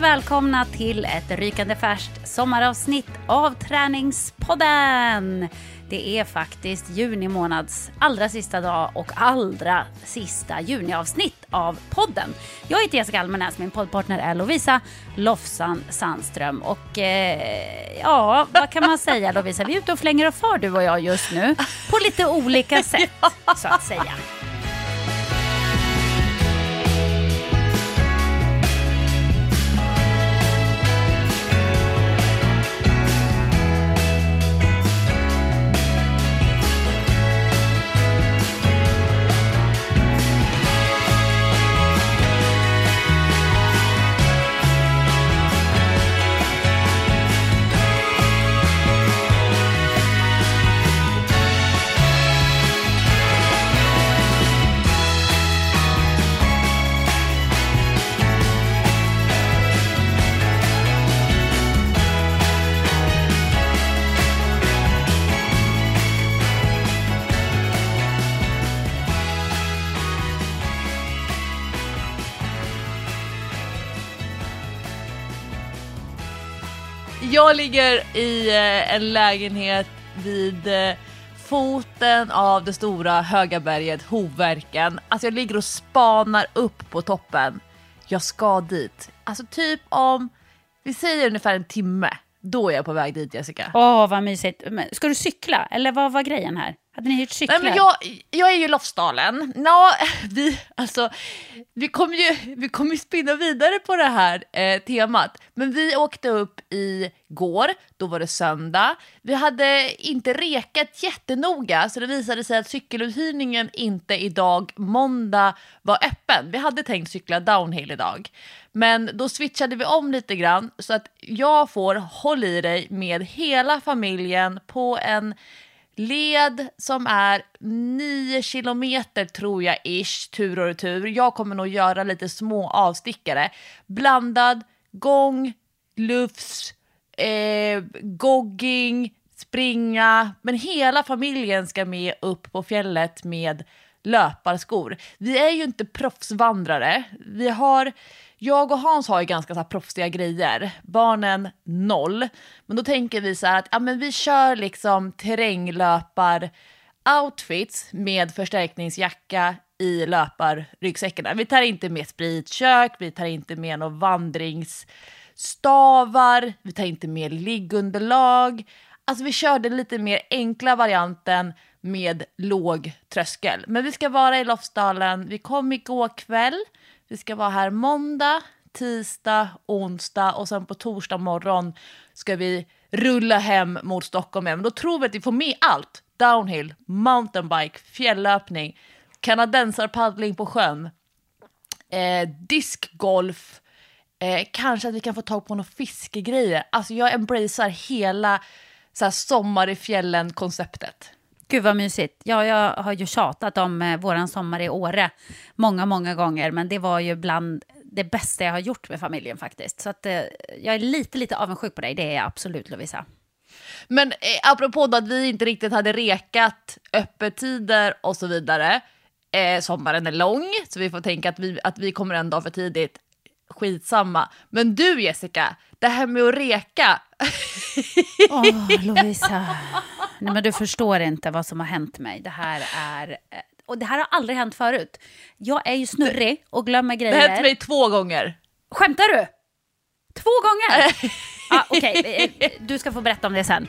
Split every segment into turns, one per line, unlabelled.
Varmt välkomna till ett rykande färskt sommaravsnitt av Träningspodden. Det är faktiskt juni månads allra sista dag och allra sista juniavsnitt av podden. Jag heter Jessica Almenäs, min poddpartner är Lovisa Lofsan Sandström. Och eh, ja, vad kan man säga Lovisa? Vi är ute och flänger och far du och jag just nu på lite olika sätt så att säga.
Jag ligger i eh, en lägenhet vid eh, foten av det stora höga berget Hovverken. Alltså jag ligger och spanar upp på toppen. Jag ska dit. Alltså typ om, vi säger ungefär en timme. Då är jag på väg dit Jessica.
Åh, vad mysigt. Men Ska du cykla? Eller vad var grejen här? Hade ni hyrt cyklar?
Nej, men jag, jag är ju Lofsdalen. Nå, vi, alltså, vi kommer ju vi ju spinna vidare på det här eh, temat. Men vi åkte upp i går, då var det söndag. Vi hade inte rekat jättenoga så det visade sig att cykeluthyrningen inte idag, måndag, var öppen. Vi hade tänkt cykla downhill idag. Men då switchade vi om lite grann så att jag får, håll i dig, med hela familjen på en led som är 9 kilometer tror jag ish, tur och retur. Jag kommer nog göra lite små avstickare. Blandad gång, lufs, eh, gogging, springa. Men hela familjen ska med upp på fjället med löparskor. Vi är ju inte proffsvandrare. Vi har, jag och Hans har ju ganska så här proffsiga grejer. Barnen noll. Men då tänker vi så här att ja, men vi kör liksom terränglöpar outfits med förstärkningsjacka i löparryggsäckarna. Vi tar inte med spritkök, vi tar inte med några vandringsstavar, vi tar inte med liggunderlag. Alltså vi körde lite mer enkla varianten med låg tröskel. Men vi ska vara i Lofsdalen, vi kom igår kväll, vi ska vara här måndag, tisdag, onsdag och sen på torsdag morgon ska vi rulla hem mot Stockholm igen. Men då tror vi att vi får med allt. Downhill, mountainbike, fjällöpning, kanadensarpaddling på sjön, eh, diskgolf, eh, kanske att vi kan få tag på några fiskegrejer. Alltså jag embracear hela så här, sommar i fjällen-konceptet.
Gud vad mysigt. Ja, jag har ju tjatat om eh, våran sommar i Åre många, många gånger, men det var ju bland det bästa jag har gjort med familjen faktiskt. Så att, eh, jag är lite, lite avundsjuk på dig, det är jag absolut Lovisa.
Men eh, apropå då att vi inte riktigt hade rekat öppettider och så vidare. Eh, sommaren är lång, så vi får tänka att vi, att vi kommer en dag för tidigt. Skitsamma. Men du Jessica, det här med att reka.
Åh, Lovisa. Nej, men du förstår inte vad som har hänt mig. Det här är... eh, Och det här har aldrig hänt förut. Jag är ju snurrig och glömmer
Det hände
grejer.
mig två gånger.
Skämtar du? Två gånger? ah, Okej, eh, du ska få berätta om det sen.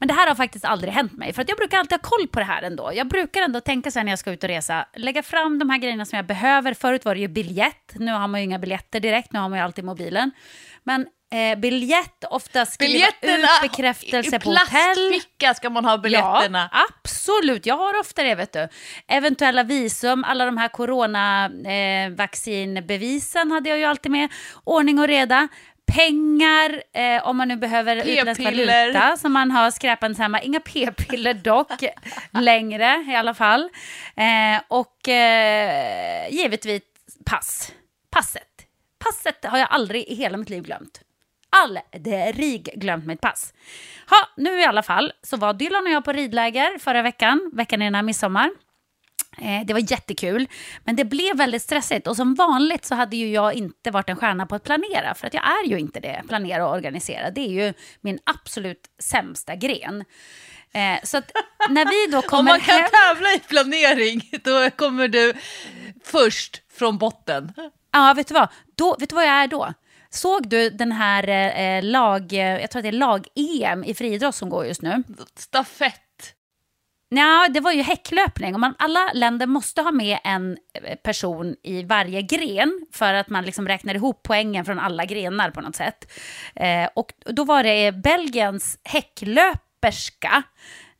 Men det här har faktiskt aldrig hänt mig, för att jag brukar alltid ha koll på det här ändå. Jag brukar ändå tänka sen när jag ska ut och resa, lägga fram de här grejerna som jag behöver. Förut var det ju biljett, nu har man ju inga biljetter direkt, nu har man ju alltid mobilen. Men eh, biljett, ofta skriva ut bekräftelse på hotell.
I plastficka ska man ha biljetterna.
Ja, absolut, jag har ofta det vet du. Eventuella visum, alla de här coronavaccinbevisen eh, hade jag ju alltid med. Ordning och reda pengar, eh, om man nu behöver utländsk valuta som man har skräpande hemma. Inga p-piller dock, längre i alla fall. Eh, och eh, givetvis pass. Passet. Passet har jag aldrig i hela mitt liv glömt. Aldrig glömt mitt pass. Ha, nu i alla fall så var Dylan och jag på ridläger förra veckan, veckan innan midsommar. Eh, det var jättekul, men det blev väldigt stressigt. Och som vanligt så hade ju jag inte varit en stjärna på att planera, för att jag är ju inte det, planera och organisera. Det är ju min absolut sämsta gren. Eh, så att när vi då kommer
Om man kan
hem...
tävla i planering, då kommer du först från botten.
Ja, vet du vad? Då, vet du vad jag är då? Såg du den här eh, lag, jag tror att det är lag-EM i friidrott som går just nu?
Stafett.
Ja, det var ju häcklöpning. Och man, alla länder måste ha med en eh, person i varje gren för att man liksom räknar ihop poängen från alla grenar på något sätt. Eh, och då var det Belgiens häcklöperska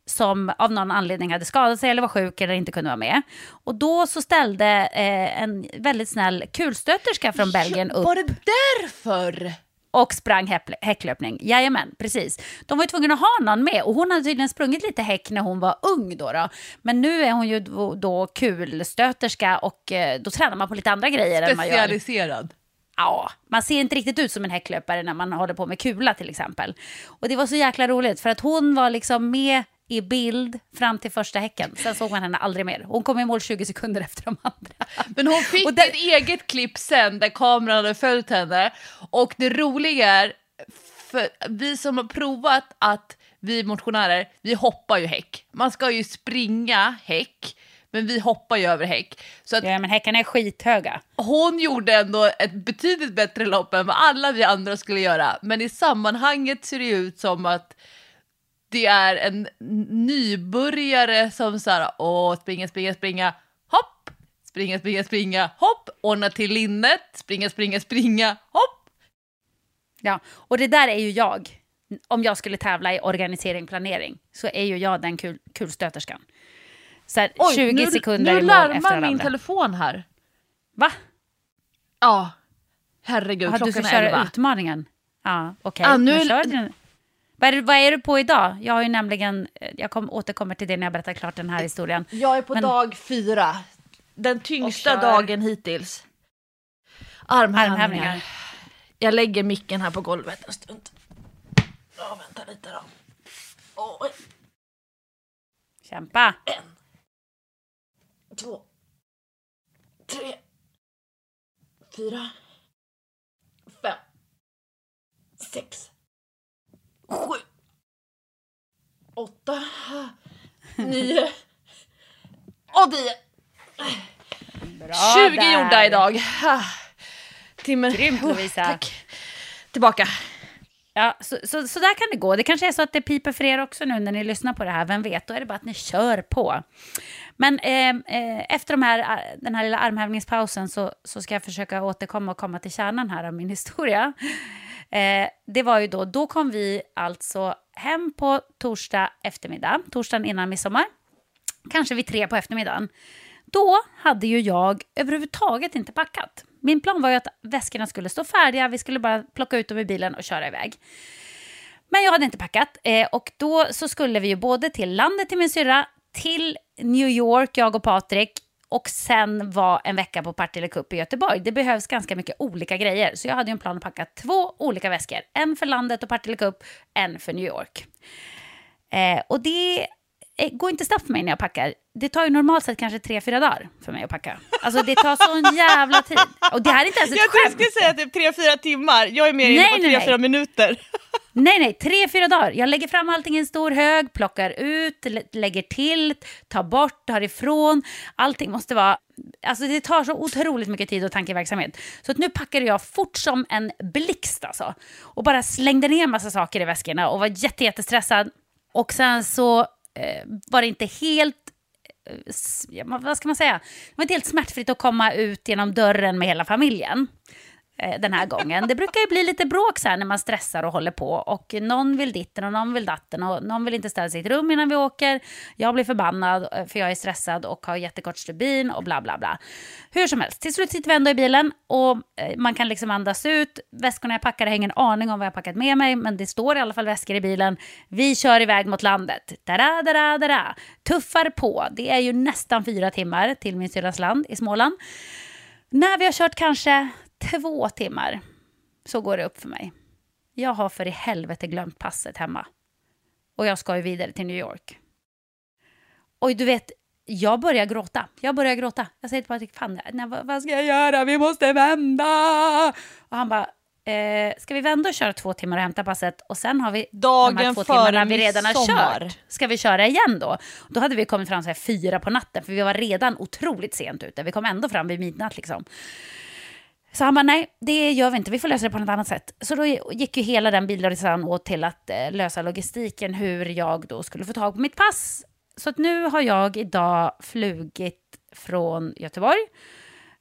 som av någon anledning hade skadat sig eller var sjuk eller inte kunde vara med. Och då så ställde eh, en väldigt snäll kulstöterska från Belgien upp.
Var det därför?
Och sprang häcklöpning. Jajamän, precis. De var ju tvungna att ha någon med och hon hade tydligen sprungit lite häck när hon var ung då. då. Men nu är hon ju då, då kulstöterska och eh, då tränar man på lite andra grejer än man gör.
Specialiserad.
Ja, man ser inte riktigt ut som en häcklöpare när man håller på med kula till exempel. Och det var så jäkla roligt för att hon var liksom med i bild fram till första häcken. Sen såg man henne aldrig mer. Hon kom i mål 20 sekunder efter de andra.
Men hon fick och där... ett eget klipp sen där kameran hade följt henne. Och det roliga är, för vi som har provat att vi motionärer, vi hoppar ju häck. Man ska ju springa häck, men vi hoppar ju över häck.
Så att ja, men häckarna är skithöga.
Hon gjorde ändå ett betydligt bättre lopp än vad alla vi andra skulle göra. Men i sammanhanget ser det ut som att det är en nybörjare som så här, åh, springa, springa, springa, hopp, springa, springa, springa, hopp, ordna till linnet, springa, springa, springa, hopp.
Ja, och det där är ju jag. Om jag skulle tävla i organisering planering så är ju jag den kul, kulstöterskan. Så här, Oj, 20 nu, sekunder
nu larmar min telefon här.
Va?
Ja. Herregud, Aha, klockan är elva. Du ska köra
utmaningen? Ja, okej. Okay. Ah, nu, nu vad är, vad är, du på idag? Jag har ju nämligen, jag kom, återkommer till det när jag berättar klart den här historien.
Jag är på Men, dag fyra. Den tyngsta dagen hittills. Armhävningar. Armhävningar. Jag lägger micken här på golvet en stund. Ja, vänta lite då. Oj.
Kämpa.
En. Två. Tre. Fyra. Fem. Sex sju, åtta, nio och tio. Bra 20 där. gjorda idag.
Timme. Grymt Lovisa.
tack. Tillbaka.
Ja, så, så, så, där kan det gå. Det kanske är så att det piper för er också nu när ni lyssnar på det här. Vem vet, då är det bara att ni kör på. Men eh, eh, efter de här, den här lilla armhävningspausen så, så ska jag försöka återkomma och komma till kärnan här av min historia. Eh, det var ju då, då kom vi alltså hem på torsdag eftermiddag, torsdagen innan midsommar, kanske vid tre på eftermiddagen. Då hade ju jag överhuvudtaget inte packat. Min plan var ju att väskorna skulle stå färdiga, vi skulle bara plocka ut dem i bilen och köra iväg. Men jag hade inte packat eh, och då så skulle vi ju både till landet till min syrra, till New York, jag och Patrik, och sen var en vecka på Partille Cup i Göteborg. Det behövs ganska mycket olika grejer, så jag hade en plan att packa två olika väskor. En för landet och Partille Cup, en för New York. Eh, och det går inte snabbt för mig när jag packar. Det tar ju normalt sett kanske tre, fyra dagar för mig att packa. Alltså det tar sån jävla tid. Och det här är inte ens ett
jag skämt. Jag skulle säga typ tre, fyra timmar. Jag är mer inne på tre, fyra minuter.
Nej, nej, tre, fyra dagar. Jag lägger fram allting i en stor hög, plockar ut, lägger till, tar bort, tar ifrån. Allting måste vara... Alltså det tar så otroligt mycket tid och tankeverksamhet. Så att nu packade jag fort som en blixt alltså. Och bara slängde ner massa saker i väskorna och var jätte, jättestressad. Och sen så eh, var det inte helt eh, vad ska man säga? Det var inte helt smärtfritt att komma ut genom dörren med hela familjen Eh, den här gången. Det brukar ju bli lite bråk så här när man stressar och håller på. Och någon vill ditten och någon vill datten och någon vill inte ställa sitt rum innan vi åker. Jag blir förbannad eh, för jag är stressad och har jättekort stubin och bla bla bla. Hur som helst, till slut sitter vi ändå i bilen och eh, man kan liksom andas ut. Väskorna jag packade har ingen aning om vad jag packat med mig, men det står i alla fall väskor i bilen. Vi kör iväg mot landet. Da-da, da-da, da-da. Tuffar på. Det är ju nästan fyra timmar till min syrras land i Småland. När vi har kört kanske två timmar så går det upp för mig. Jag har för i helvete glömt passet hemma. Och jag ska ju vidare till New York. Och du vet, jag börjar gråta. Jag börjar gråta. Jag säger till Patrik, fan, nej, vad, vad ska jag göra? Vi måste vända! Och han bara, eh, ska vi vända och köra två timmar och hämta passet? Och sen har vi
Dagen
de här två timmarna vi redan har
midsommar.
kört. Ska vi köra igen då? Då hade vi kommit fram så här fyra på natten, för vi var redan otroligt sent ute. Vi kom ändå fram vid midnatt liksom. Så han bara, nej, det gör vi inte, vi får lösa det på något annat sätt. Så då gick ju hela den bilresan åt till att eh, lösa logistiken, hur jag då skulle få tag på mitt pass. Så att nu har jag idag flugit från Göteborg.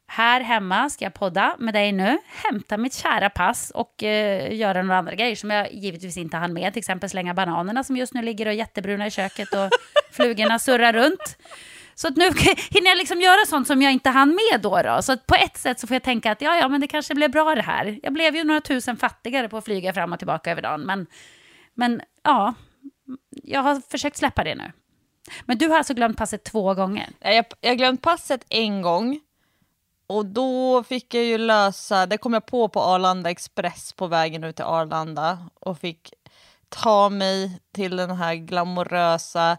Här hemma ska jag podda med dig nu, hämta mitt kära pass och eh, göra några andra grejer som jag givetvis inte hann med. Till exempel slänga bananerna som just nu ligger och är jättebruna i köket och flugorna surrar runt. Så att nu hinner jag liksom göra sånt som jag inte hann med då. då. Så att på ett sätt så får jag tänka att ja, ja, men det kanske blev bra det här. Jag blev ju några tusen fattigare på att flyga fram och tillbaka över dagen. Men, men ja, jag har försökt släppa det nu. Men du har alltså glömt passet två gånger?
Jag, har glömt passet en gång. Och då fick jag ju lösa, det kom jag på på Arlanda Express på vägen ut till Arlanda och fick ta mig till den här glamorösa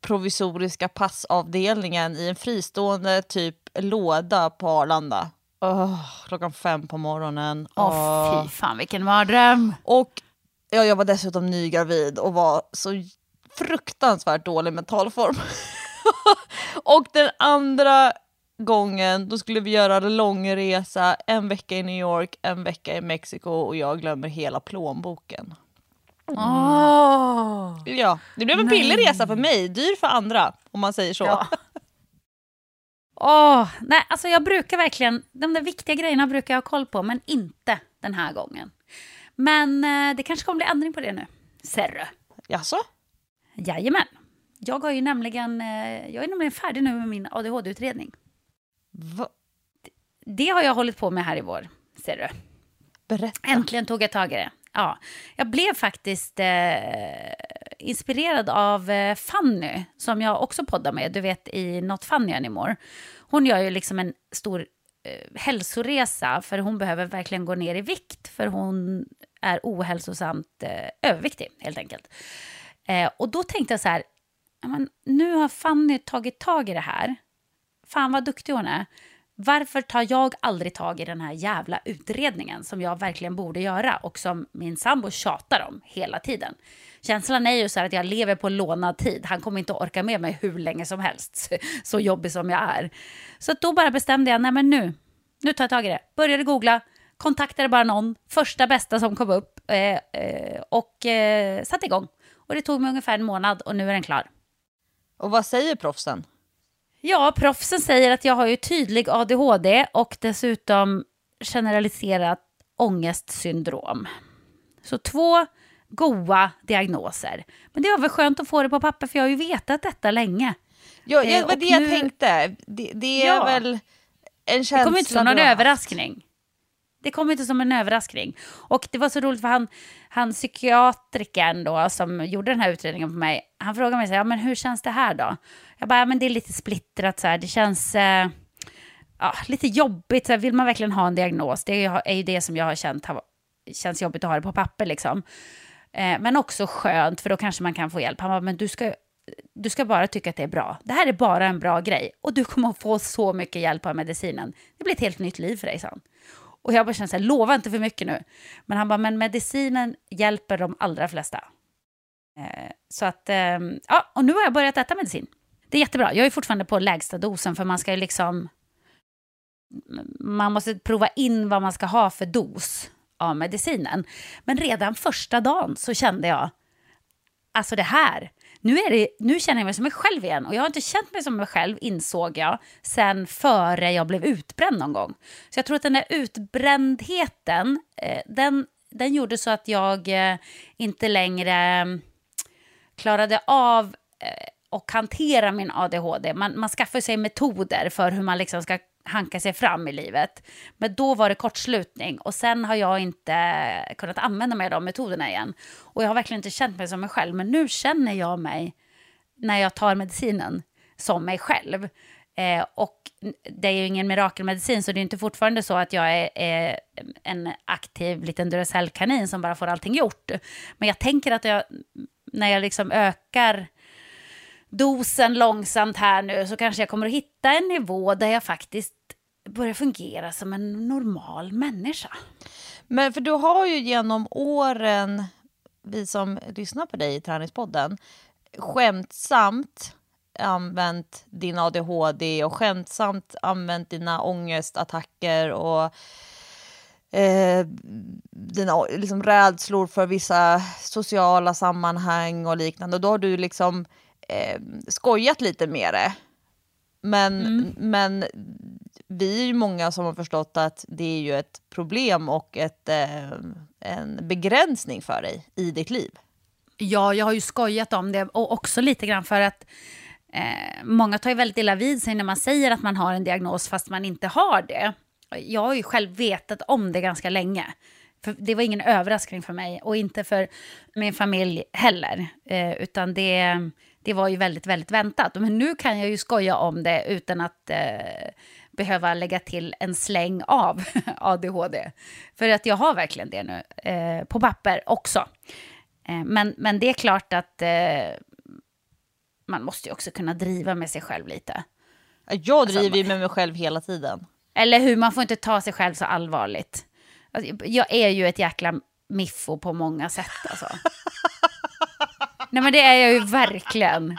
provisoriska passavdelningen i en fristående typ låda på Arlanda. Åh, klockan fem på morgonen.
Åh,
Åh.
fy fan vilken mardröm.
Och ja, jag var dessutom nygravid och var så fruktansvärt dålig mental form. och den andra gången då skulle vi göra en lång resa, en vecka i New York, en vecka i Mexiko och jag glömmer hela plånboken.
Åh.
Ja, det blev en billig resa för mig, dyr för andra om man säger så.
Ja. Åh, nej, alltså jag brukar verkligen, de där viktiga grejerna brukar jag ha koll på, men inte den här gången. Men eh, det kanske kommer bli ändring på det nu. Serre.
Jaså?
Jajamän. Jag, har ju nämligen, eh, jag är nämligen färdig nu med min ADHD-utredning.
Va?
Det har jag hållit på med här i vår, ser du.
Berätta.
Äntligen tog jag tag i det. Ja, jag blev faktiskt eh, inspirerad av eh, Fanny, som jag också poddar med, du vet i Not Funny Anymore. Hon gör ju liksom en stor eh, hälsoresa, för hon behöver verkligen gå ner i vikt, för hon är ohälsosamt eh, överviktig, helt enkelt. Eh, och då tänkte jag så här, men, nu har Fanny tagit tag i det här. Fan vad duktig hon är. Varför tar jag aldrig tag i den här jävla utredningen som jag verkligen borde göra och som min sambo tjatar om hela tiden? Känslan är ju så här att jag lever på lånad tid. Han kommer inte att orka med mig hur länge som helst, så jobbig som jag är. Så då bara bestämde jag, nej men nu, nu tar jag tag i det. Började googla, kontaktade bara någon, första bästa som kom upp eh, eh, och eh, satte igång. Och det tog mig ungefär en månad och nu är den klar.
Och vad säger proffsen?
Ja, proffsen säger att jag har ju tydlig ADHD och dessutom generaliserat ångestsyndrom. Så två goa diagnoser. Men det var väl skönt att få det på papper för jag har ju vetat detta länge.
Ja,
Eh,
det var det jag
nu-
tänkte. Det, det är
Ja.
väl en känsla
Det kommer inte som någon överraskning. Det kom inte som en överraskning. Och det var så roligt för han, han psykiatrikern då som gjorde den här utredningen på mig, han frågade mig så här, ja, men hur känns det här då? Jag bara, ja, men det är lite splittrat så här, det känns eh, ja, lite jobbigt, så här, vill man verkligen ha en diagnos? Det är, ju- är ju det som jag har känt har, känns jobbigt att ha det på papper liksom. Eh, men också skönt, för då kanske man kan få hjälp. Han bara, men du ska, du ska bara tycka att det är bra. Det här är bara en bra grej. Och du kommer att få så mycket hjälp av medicinen. Det blir ett helt nytt liv för dig, sa han. Och jag bara kände så här, lova inte för mycket nu. Men han bara, men medicinen hjälper de allra flesta. Eh, så att, eh, ja, och nu har jag börjat äta medicin. Det är jättebra. Jag är fortfarande på lägsta dosen, för man ska ju liksom... Man måste prova in vad man ska ha för dos av medicinen. Men redan första dagen så kände jag alltså det här, nu, är det, nu känner jag mig som mig själv igen. Och jag har inte känt mig som mig själv, insåg jag, sen före jag blev utbränd någon gång. Så jag tror att den där utbrändheten, eh, den, den gjorde så att jag eh, inte längre eh, klarade av och hantera min ADHD. Man, man skaffar sig metoder för hur man liksom ska hanka sig fram i livet. Men då var det kortslutning och sen har jag inte kunnat använda mig av de metoderna igen. Och jag har verkligen inte känt mig som mig själv, men nu känner jag mig när jag tar medicinen som mig själv. Eh, och det är ju ingen mirakelmedicin, så det är inte fortfarande så att jag är, är en aktiv liten Duracell-kanin som bara får allting gjort. Men jag tänker att jag, när jag liksom ökar dosen långsamt här nu så kanske jag kommer att hitta en nivå där jag faktiskt börjar fungera som en normal människa.
Men för du har ju genom åren, vi som lyssnar på dig i Träningspodden, skämtsamt använt din ADHD och skämtsamt använt dina ångestattacker och eh, dina liksom, rädslor för vissa sociala sammanhang och liknande. Och då har du liksom eh, skojat lite med det. Men, mm. men vi är ju många som har förstått att det är ju ett problem och ett, eh, en begränsning för dig i ditt liv.
Ja, jag har ju skojat om det och också lite grann för att eh, många tar ju väldigt illa vid sig när man säger att man har en diagnos fast man inte har det. Jag har ju själv vetat om det ganska länge. För det var ingen överraskning för mig och inte för min familj heller. Eh, utan det, det var ju väldigt, väldigt väntat. Men nu kan jag ju skoja om det utan att eh, behöva lägga till en släng av ADHD. För att jag har verkligen det nu, eh, på papper också. Eh, men, men det är klart att eh, man måste ju också kunna driva med sig själv lite.
Jag driver ju alltså, med mig själv hela tiden.
Eller hur, man får inte ta sig själv så allvarligt. Alltså, jag är ju ett jäkla miffo på många sätt alltså. Nej men det är jag ju verkligen.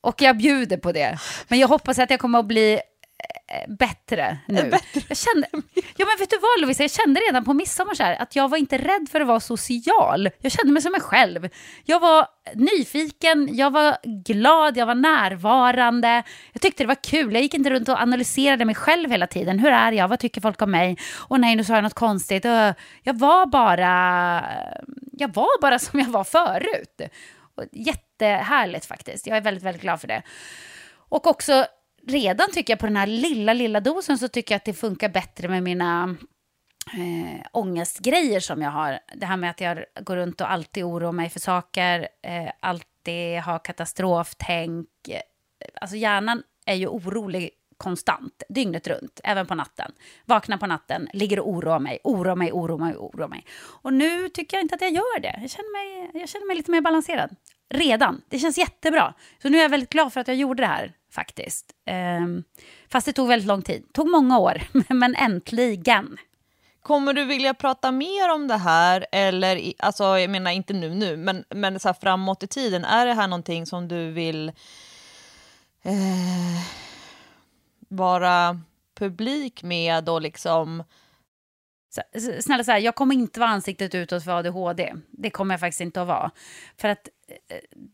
Och jag bjuder på det. Men jag hoppas att jag kommer att bli bättre nu. Bättre. Jag kände, ja men vet du vad Lovisa, jag kände redan på midsommar så här, att jag var inte rädd för att vara social. Jag kände mig som mig själv. Jag var nyfiken, jag var glad, jag var närvarande. Jag tyckte det var kul, jag gick inte runt och analyserade mig själv hela tiden. Hur är jag, vad tycker folk om mig? Och nej, nu sa jag något konstigt. Jag var bara, jag var bara som jag var förut. Jättehärligt faktiskt, jag är väldigt, väldigt glad för det. Och också redan tycker jag på den här lilla, lilla dosen så tycker jag att det funkar bättre med mina eh, ångestgrejer som jag har. Det här med att jag går runt och alltid oroar mig för saker, eh, alltid har katastroftänk. Alltså hjärnan är ju orolig konstant, dygnet runt, även på natten. Vaknar på natten, ligger och oroar mig, oroar mig, oroar mig, oroar mig. Och nu tycker jag inte att jag gör det. Jag känner mig, jag känner mig lite mer balanserad. Redan. Det känns jättebra. Så nu är jag väldigt glad för att jag gjorde det här faktiskt. Um, fast det tog väldigt lång tid. Det tog många år, men äntligen.
Kommer du vilja prata mer om det här, eller alltså, jag menar inte nu nu, men, men så framåt i tiden, är det här någonting som du vill eh, vara publik med och liksom
Snälla, så här, jag kommer inte vara ansiktet utåt för ADHD. Det kommer jag faktiskt inte att vara. För att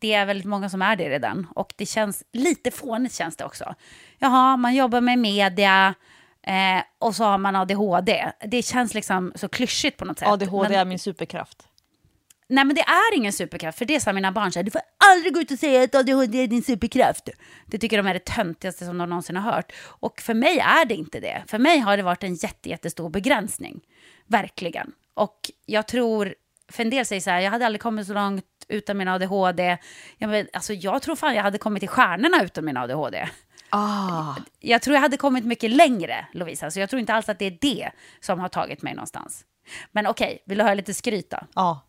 det är väldigt många som är det redan. Och det känns lite fånigt känns det också. Jaha, man jobbar med media eh, och så har man ADHD. Det känns liksom så klyschigt på något sätt.
ADHD Men, är min superkraft.
Nej men det är ingen superkraft, för det sa mina barn så här, du får aldrig gå ut och säga att ADHD är din superkraft. Det tycker de är det töntigaste som de någonsin har hört. Och för mig är det inte det. För mig har det varit en jätte, jättestor begränsning. Verkligen. Och jag tror, för en del säger så här, jag hade aldrig kommit så långt utan min ADHD. Jag, men, alltså, jag tror fan jag hade kommit till stjärnorna utan min ADHD.
Ah.
Jag tror jag hade kommit mycket längre, Lovisa. Så jag tror inte alls att det är det som har tagit mig någonstans. Men okej, okay, vill du höra lite skryt då?
Ja.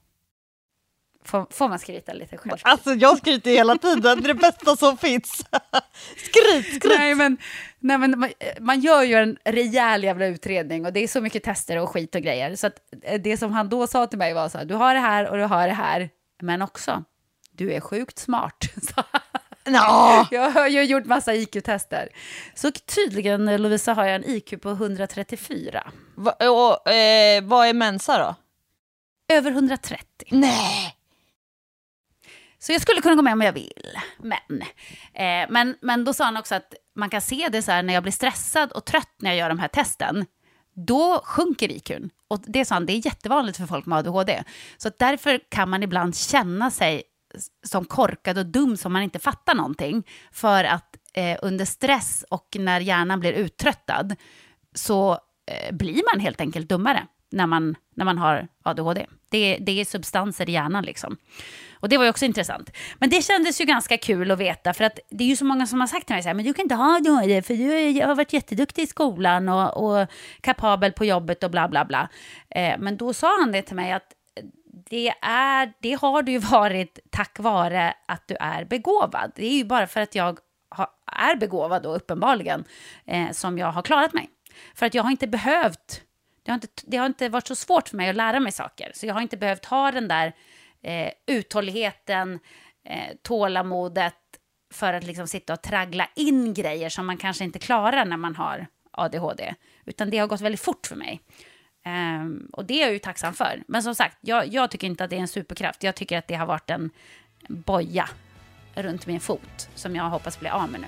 Får, får man skryta lite själv?
Alltså jag skryter hela tiden, det är det bästa som finns. skryt, skryt!
Nej men, nej, men man, man, gör ju en rejäl jävla utredning och det är så mycket tester och skit och grejer. Så att eh, det som han då sa till mig var så här, du har det här och du har det här, men också, du är sjukt smart.
No.
Jag har ju gjort massa IQ-tester. Så tydligen, Lovisa, har jag en IQ på 134.
Va, och, eh, vad är Mensa då?
Över 130.
Nej!
Så jag skulle kunna gå med om jag vill. Men, eh, men, men då sa han också att man kan se det så här när jag blir stressad och trött när jag gör de här testen. Då sjunker IQn. Och det sa han, det är jättevanligt för folk med ADHD. Så därför kan man ibland känna sig som korkad och dum som man inte fattar någonting. För att eh, under stress och när hjärnan blir uttröttad så eh, blir man helt enkelt dummare när man, när man har ADHD. Det, det är substanser i hjärnan liksom. Och det var ju också intressant. Men det kändes ju ganska kul att veta, för att det är ju så många som har sagt till mig så här, men du kan inte ha det för du har varit jätteduktig i skolan och, och kapabel på jobbet och bla bla bla. Eh, men då sa han det till mig att det, är, det har du ju varit tack vare att du är begåvad. Det är ju bara för att jag ha, är begåvad då uppenbarligen eh, som jag har klarat mig. För att jag har inte behövt, det har inte, det har inte varit så svårt för mig att lära mig saker. Så jag har inte behövt ha den där eh, uthålligheten, eh, tålamodet för att liksom sitta och traggla in grejer som man kanske inte klarar när man har ADHD. Utan det har gått väldigt fort för mig. Um, och det är jag ju tacksam för. Men som sagt, jag, jag, tycker inte att det är en superkraft. Jag tycker att det har varit en boja runt min fot som jag hoppas bli av med nu.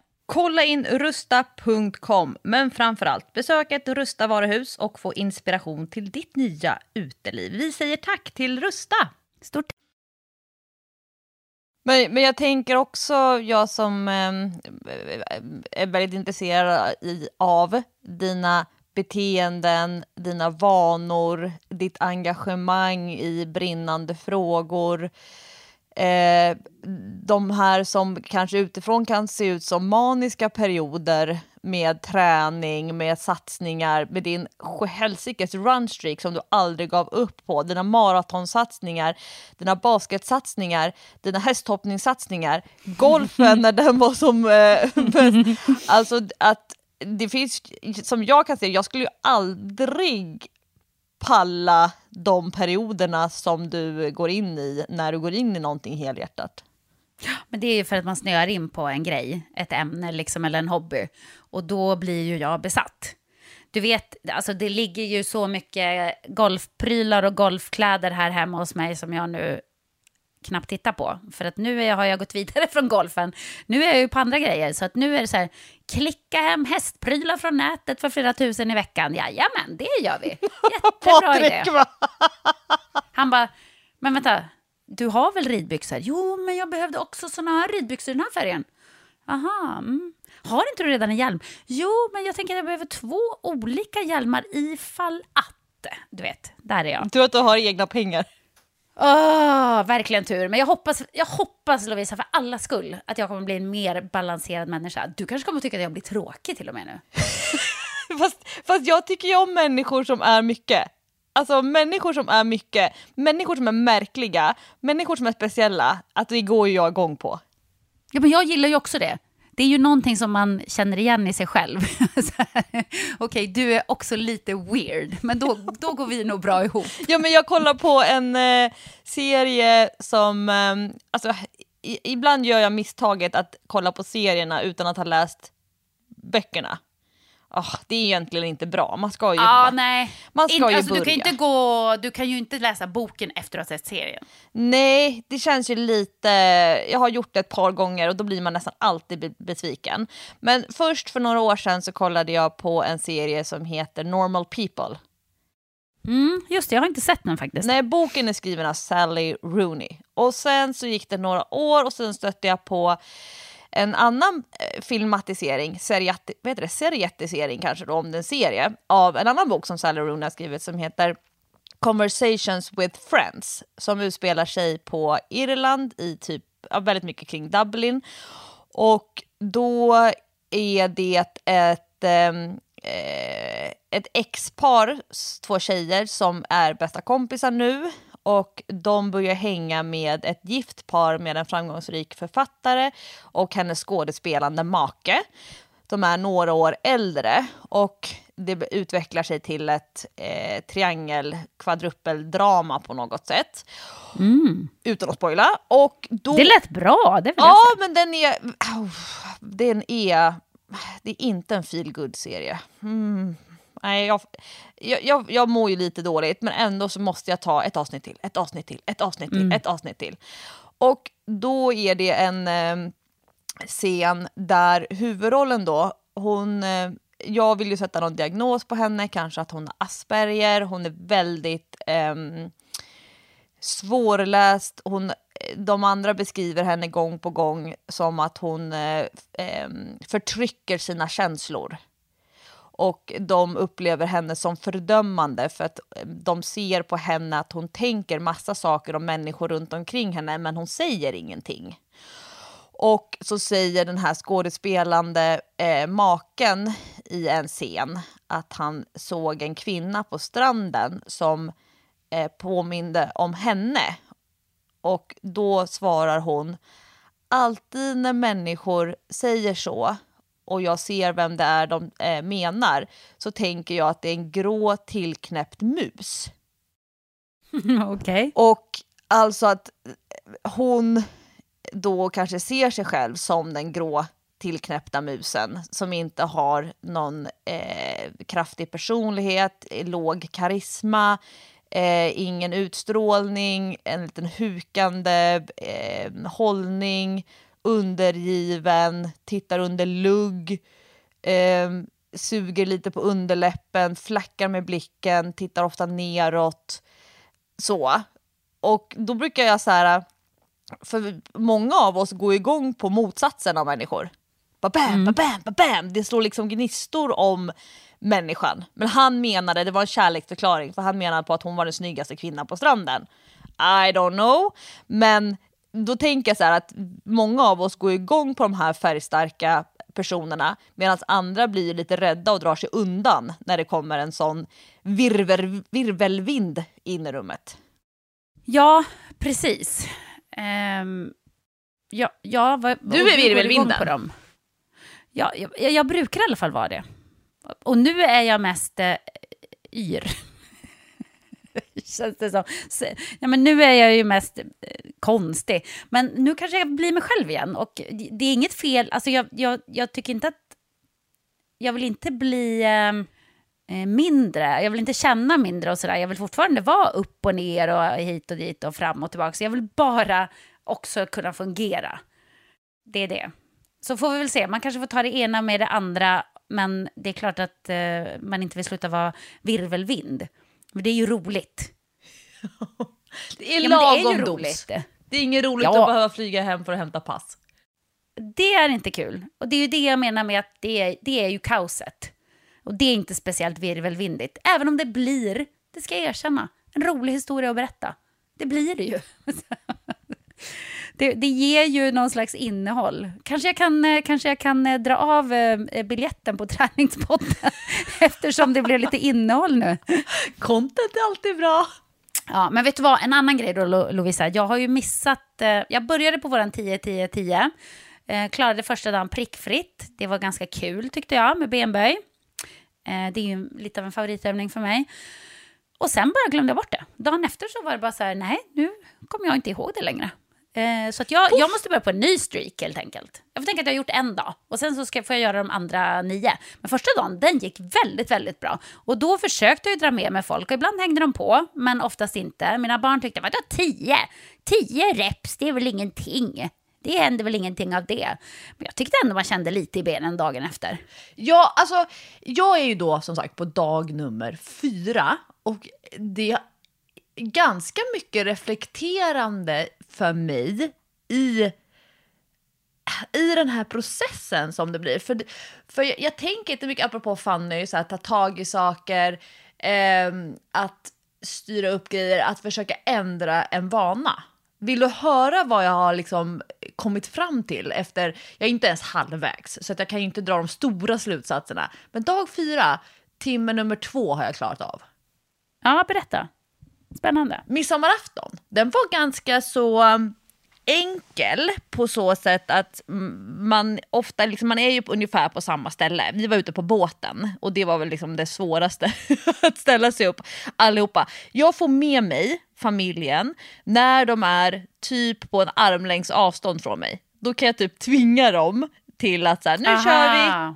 Kolla in rusta.com, men framförallt besök ett Rusta varuhus och få inspiration till ditt nya uteliv. Vi säger tack till Rusta!
Stort
men, men jag tänker också, jag som eh, är väldigt intresserad i, av dina beteenden, dina vanor, ditt engagemang i brinnande frågor. Eh, de här som kanske utifrån kan se ut som maniska perioder med träning, med satsningar, med din helsikes runstreak som du aldrig gav upp på, dina maratonsatsningar, dina basketsatsningar, dina hästhoppningssatsningar, golfen när den var som eh, Alltså att det finns, som jag kan se jag skulle ju aldrig palla de perioderna som du går in i när du går in i någonting helhjärtat.
Men det är ju för att man snöar in på en grej, ett ämne liksom, eller en hobby. Och då blir ju jag besatt. Du vet, alltså det ligger ju så mycket golfprylar och golfkläder här hemma hos mig som jag nu knappt tittar på. För att nu har jag gått vidare från golfen. Nu är jag ju på andra grejer. Så att nu är det så här, klicka hem hästprylar från nätet för flera tusen i veckan. Jajamän, det gör vi. Jättebra idé. Han bara, men vänta, du har väl ridbyxor? Jo, men jag behövde också såna här ridbyxor i den här färgen. Aha, mm. Har inte du redan en hjälm? Jo, men jag tänker att jag behöver två olika hjälmar ifall att. Du vet, där är jag.
Tur att du har egna pengar.
Oh, verkligen tur. Men jag hoppas, jag hoppas, Lovisa, för alla skull, att jag kommer bli en mer balanserad människa. Du kanske kommer tycka att jag blir tråkig till och med nu.
fast, fast jag tycker ju om människor som är mycket. Alltså människor som är mycket, människor som är märkliga, människor som är speciella, att det går ju jag igång på.
Ja, men jag gillar ju också det. Det är ju någonting som man känner igen i sig själv. Okej, okay, du är också lite weird, men då, då går vi nog bra ihop.
Ja, men jag kollar på en eh, serie som, eh, alltså, i, ibland gör jag misstaget att kolla på serierna utan att ha läst böckerna oh, det är egentligen inte bra. Man ska ju,
ah, nej.
Man ska In, ju
alltså,
börja.
Du kan, inte gå, du kan ju inte läsa boken efter att ha sett serien.
Nej, det känns ju lite... Jag har gjort det ett par gånger och då blir man nästan alltid besviken. Men först för några år sedan så kollade jag på en serie som heter Normal People.
Mm, just det, jag har inte sett den faktiskt.
Nej, boken är skriven av Sally Rooney. Och sen så gick det några år och sen stötte jag på en annan eh, filmatisering, seriati, vad heter det, serietisering kanske då, om den serie, av en annan bok som Sally Rooney har skrivit som heter Conversations with Friends, som utspelar sig på Irland i typ, väldigt mycket kring Dublin. Och då är det ett, ehm, eh, ett ex-par, två tjejer som är bästa kompisar nu och de börjar hänga med ett gift par med en framgångsrik författare och hennes skådespelande make. De är några år äldre och det utvecklar sig till ett eh, triangel kvadrupeldrama på något sätt.
Mm.
Utan att spoila. Och då...
Det lät bra, det vill
Ja, men den är... Oh, den är... Det är inte en feel serie mm. Nej, jag, jag, jag mår ju lite dåligt men ändå så måste jag ta ett avsnitt till, ett avsnitt till, ett avsnitt till, mm. ett avsnitt till. Och då är det en eh, scen där huvudrollen då, hon, eh, jag vill ju sätta någon diagnos på henne, kanske att hon har Asperger, hon är väldigt eh, svårläst, hon, de andra beskriver henne gång på gång som att hon eh, ehm, förtrycker sina känslor och de upplever henne som fördömande för att eh, de ser på henne att hon tänker massa saker om människor runt omkring henne men hon säger ingenting. Och så säger den här skådespelande eh, maken i en scen att han såg en kvinna på stranden som eh, påminde om henne. Och då svarar hon, alltid när människor säger så och jag ser vem det är de eh, menar så tänker jag att det är en grå tillknäppt mus.
Okej.
Och alltså att hon då kanske ser sig själv som den grå tillknäppta musen som inte har någon eh, kraftig personlighet, låg karisma, eh, ingen utstrålning, en liten hukande eh, hållning, undergiven, tittar under lugg, eh, suger lite på underläppen, flackar med blicken, tittar ofta neråt. Så. Och då brukar jag så här, för många av oss går igång på motsatsen av människor. Ba bam, ba bam, ba bam. Det står liksom gnistor om människan. Men han menade, det var en kärleksförklaring, för han menade på att hon var den snyggaste kvinnan på stranden. I don't know. Men då tänker jag så här att många av oss går igång på de här färgstarka personerna medan andra blir lite rädda och drar sig undan när det kommer en sån virvel, virvelvind in i rummet.
Ja, precis. Ehm, ja, ja, vad,
Du är virvelvinden.
På dem. Ja, jag, jag brukar i alla fall vara det. Och nu är jag mest eh, yr. Känns det som. Så, ja, men nu är jag ju mest eh, konstig. Men nu kanske jag blir mig själv igen. Och det är inget fel. Alltså jag, jag, jag tycker inte att... Jag vill inte bli eh, eh, mindre. Jag vill inte känna mindre och sådär. Jag vill fortfarande vara upp och ner och hit och dit och fram och tillbaka. Så jag vill bara också kunna fungera. Det är det. Så får vi väl se. Man kanske får ta det ena med det andra. Men det är klart att eh, man inte vill sluta vara virvelvind. Men det är ju roligt.
Det är
Ja, men det är
lagom
roligt.
Det är inget roligt
Ja.
att behöva flyga hem för att hämta pass.
Det är inte kul. Och det är ju det jag menar med att det är, det är ju kaoset. Och det är inte speciellt virvelvindigt. Även om det blir, det ska jag erkänna, en rolig historia att berätta. Det blir det ju. Det, det ger ju någon slags innehåll. Kanske jag kan, eh, kanske jag kan eh, dra av eh, biljetten på träningspodden eftersom det blev lite innehåll nu.
Content är alltid bra.
Ja, men vet du vad, en annan grej då Lo- Lovisa. Jag har ju missat, eh, jag började på våran 10-10-10. Eh, klarade första dagen prickfritt. Det var ganska kul tyckte jag med benböj. Eh, det är ju lite av en favoritövning för mig. Och sen bara glömde jag bort det. Dagen efter så var det bara så här, nej, nu kommer jag inte ihåg det längre. Eh, så att jag, jag måste börja på en ny streak helt enkelt. Jag får tänka att jag har gjort en dag och sen så ska, får jag göra de andra nio. Men första dagen, den gick väldigt, väldigt bra. Och då försökte jag ju dra med mig folk och ibland hängde de på, men oftast inte. Mina barn tyckte, vadå tio? Tio reps, det är väl ingenting. Det händer väl ingenting av det. Men jag tyckte ändå man kände lite i benen dagen efter.
Ja, alltså jag är ju då som sagt på dag nummer fyra och det är ganska mycket reflekterande för mig i, i den här processen som det blir. För, för jag, jag tänker inte mycket, apropå Fanny, så här, ta tag i saker, eh, att styra upp grejer, att försöka ändra en vana. Vill du höra vad jag har liksom kommit fram till efter, jag är inte ens halvvägs, så att jag kan ju inte dra de stora slutsatserna. Men dag fyra, timme nummer två har jag klarat av.
Ja, berätta. Spännande.
Midsommarafton, den var ganska så um, enkel på så sätt att mm, man ofta, liksom, man är ju på, ungefär på samma ställe. Vi var ute på båten och det var väl liksom det svåraste, att ställa sig upp allihopa. Jag får med mig familjen när de är typ på en armlängds avstånd från mig. Då kan jag typ tvinga dem till att så här, nu kör vi,
Aha.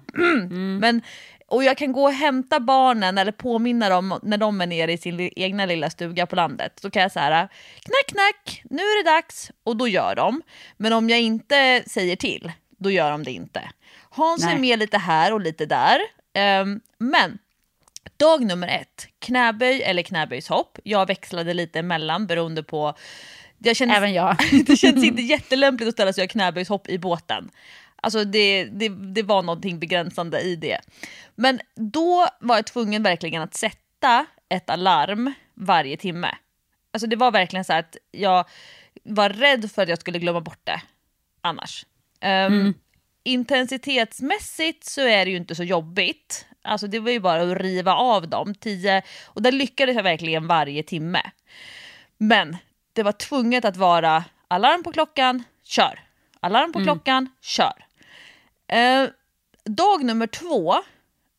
men, och jag kan gå och hämta barnen eller påminna dem när de är nere i sin egna lilla stuga på landet. Så kan jag säga knack knack, nu är det dags. Och då gör de. Men om jag inte säger till, då gör de det inte. Hans är
Nej.
med lite här och lite där. Ehm, men dag nummer ett, knäböj eller knäböjshopp. Jag växlade lite emellan beroende på jag kände,
Även jag.
det känns inte jättelämpligt att ställa sig och göra knäböjshopp i båten. Alltså det, det, det var någonting begränsande i det. Men då var jag tvungen verkligen att sätta ett alarm varje timme. Alltså det var verkligen så att jag var rädd för att jag skulle glömma bort det annars. Um, Intensitetsmässigt så är det ju inte så jobbigt. Alltså det var ju bara att riva av dem. 10, och där lyckades jag verkligen varje timme. Men det var tvunget att vara alarm på klockan, kör. Alarm på klockan, kör. Eh, dag nummer två,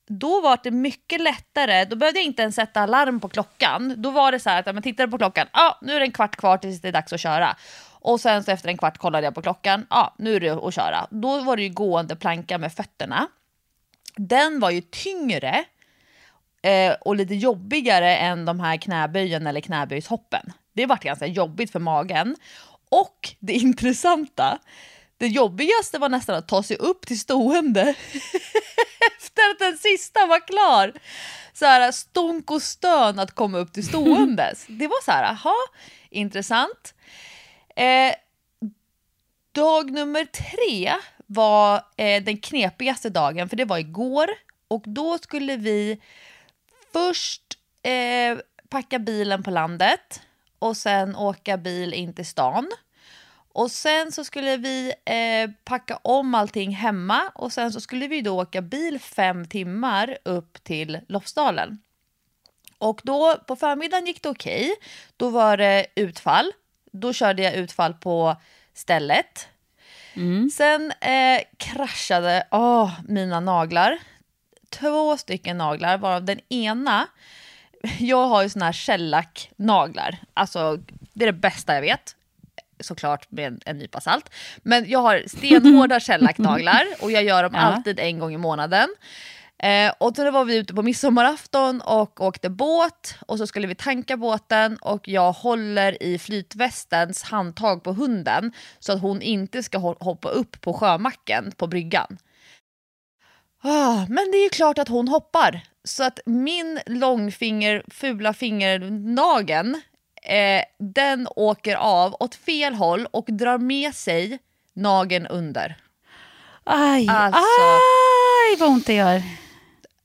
då var det mycket lättare. Då behövde jag inte ens sätta alarm på klockan. Då var det så här att man tittade på klockan, ja ah, nu är det en kvart kvar tills det är dags att köra. Och sen så efter en kvart kollade jag på klockan, ja ah, nu är det att köra. Då var det ju gående planka med fötterna. Den var ju tyngre eh, och lite jobbigare än de här knäböjen eller knäböjshoppen. Det var ganska jobbigt för magen. Och det intressanta, det jobbigaste var nästan att ta sig upp till stående efter att den sista var klar. Så här stonk och stön att komma upp till ståendes. Det var så här, aha, intressant. Eh, dag nummer tre var eh, den knepigaste dagen, för det var igår. Och då skulle vi först eh, packa bilen på landet och sen åka bil in till stan. Och sen så skulle vi eh, packa om allting hemma och sen så skulle vi då åka bil fem timmar upp till Lofsdalen. Och då på förmiddagen gick det okej. Okay. Då var det utfall. Då körde jag utfall på stället. Mm. Sen eh, kraschade oh, mina naglar. Två stycken naglar, varav den ena jag har ju såna här shellac-naglar. Alltså, det är det bästa jag vet. Såklart med en, en nypa salt. Men jag har stenhårda shellac-naglar och jag gör dem ja. alltid en gång i månaden. Eh, och då var vi ute på midsommarafton och åkte båt och så skulle vi tanka båten och jag håller i flytvästens handtag på hunden så att hon inte ska hoppa upp på sjömacken på bryggan. Ah, men det är ju klart att hon hoppar. Så att min långfinger, fula fingernageln, eh, den åker av åt fel håll och drar med sig nageln under.
Aj, alltså, aj vad ont det gör.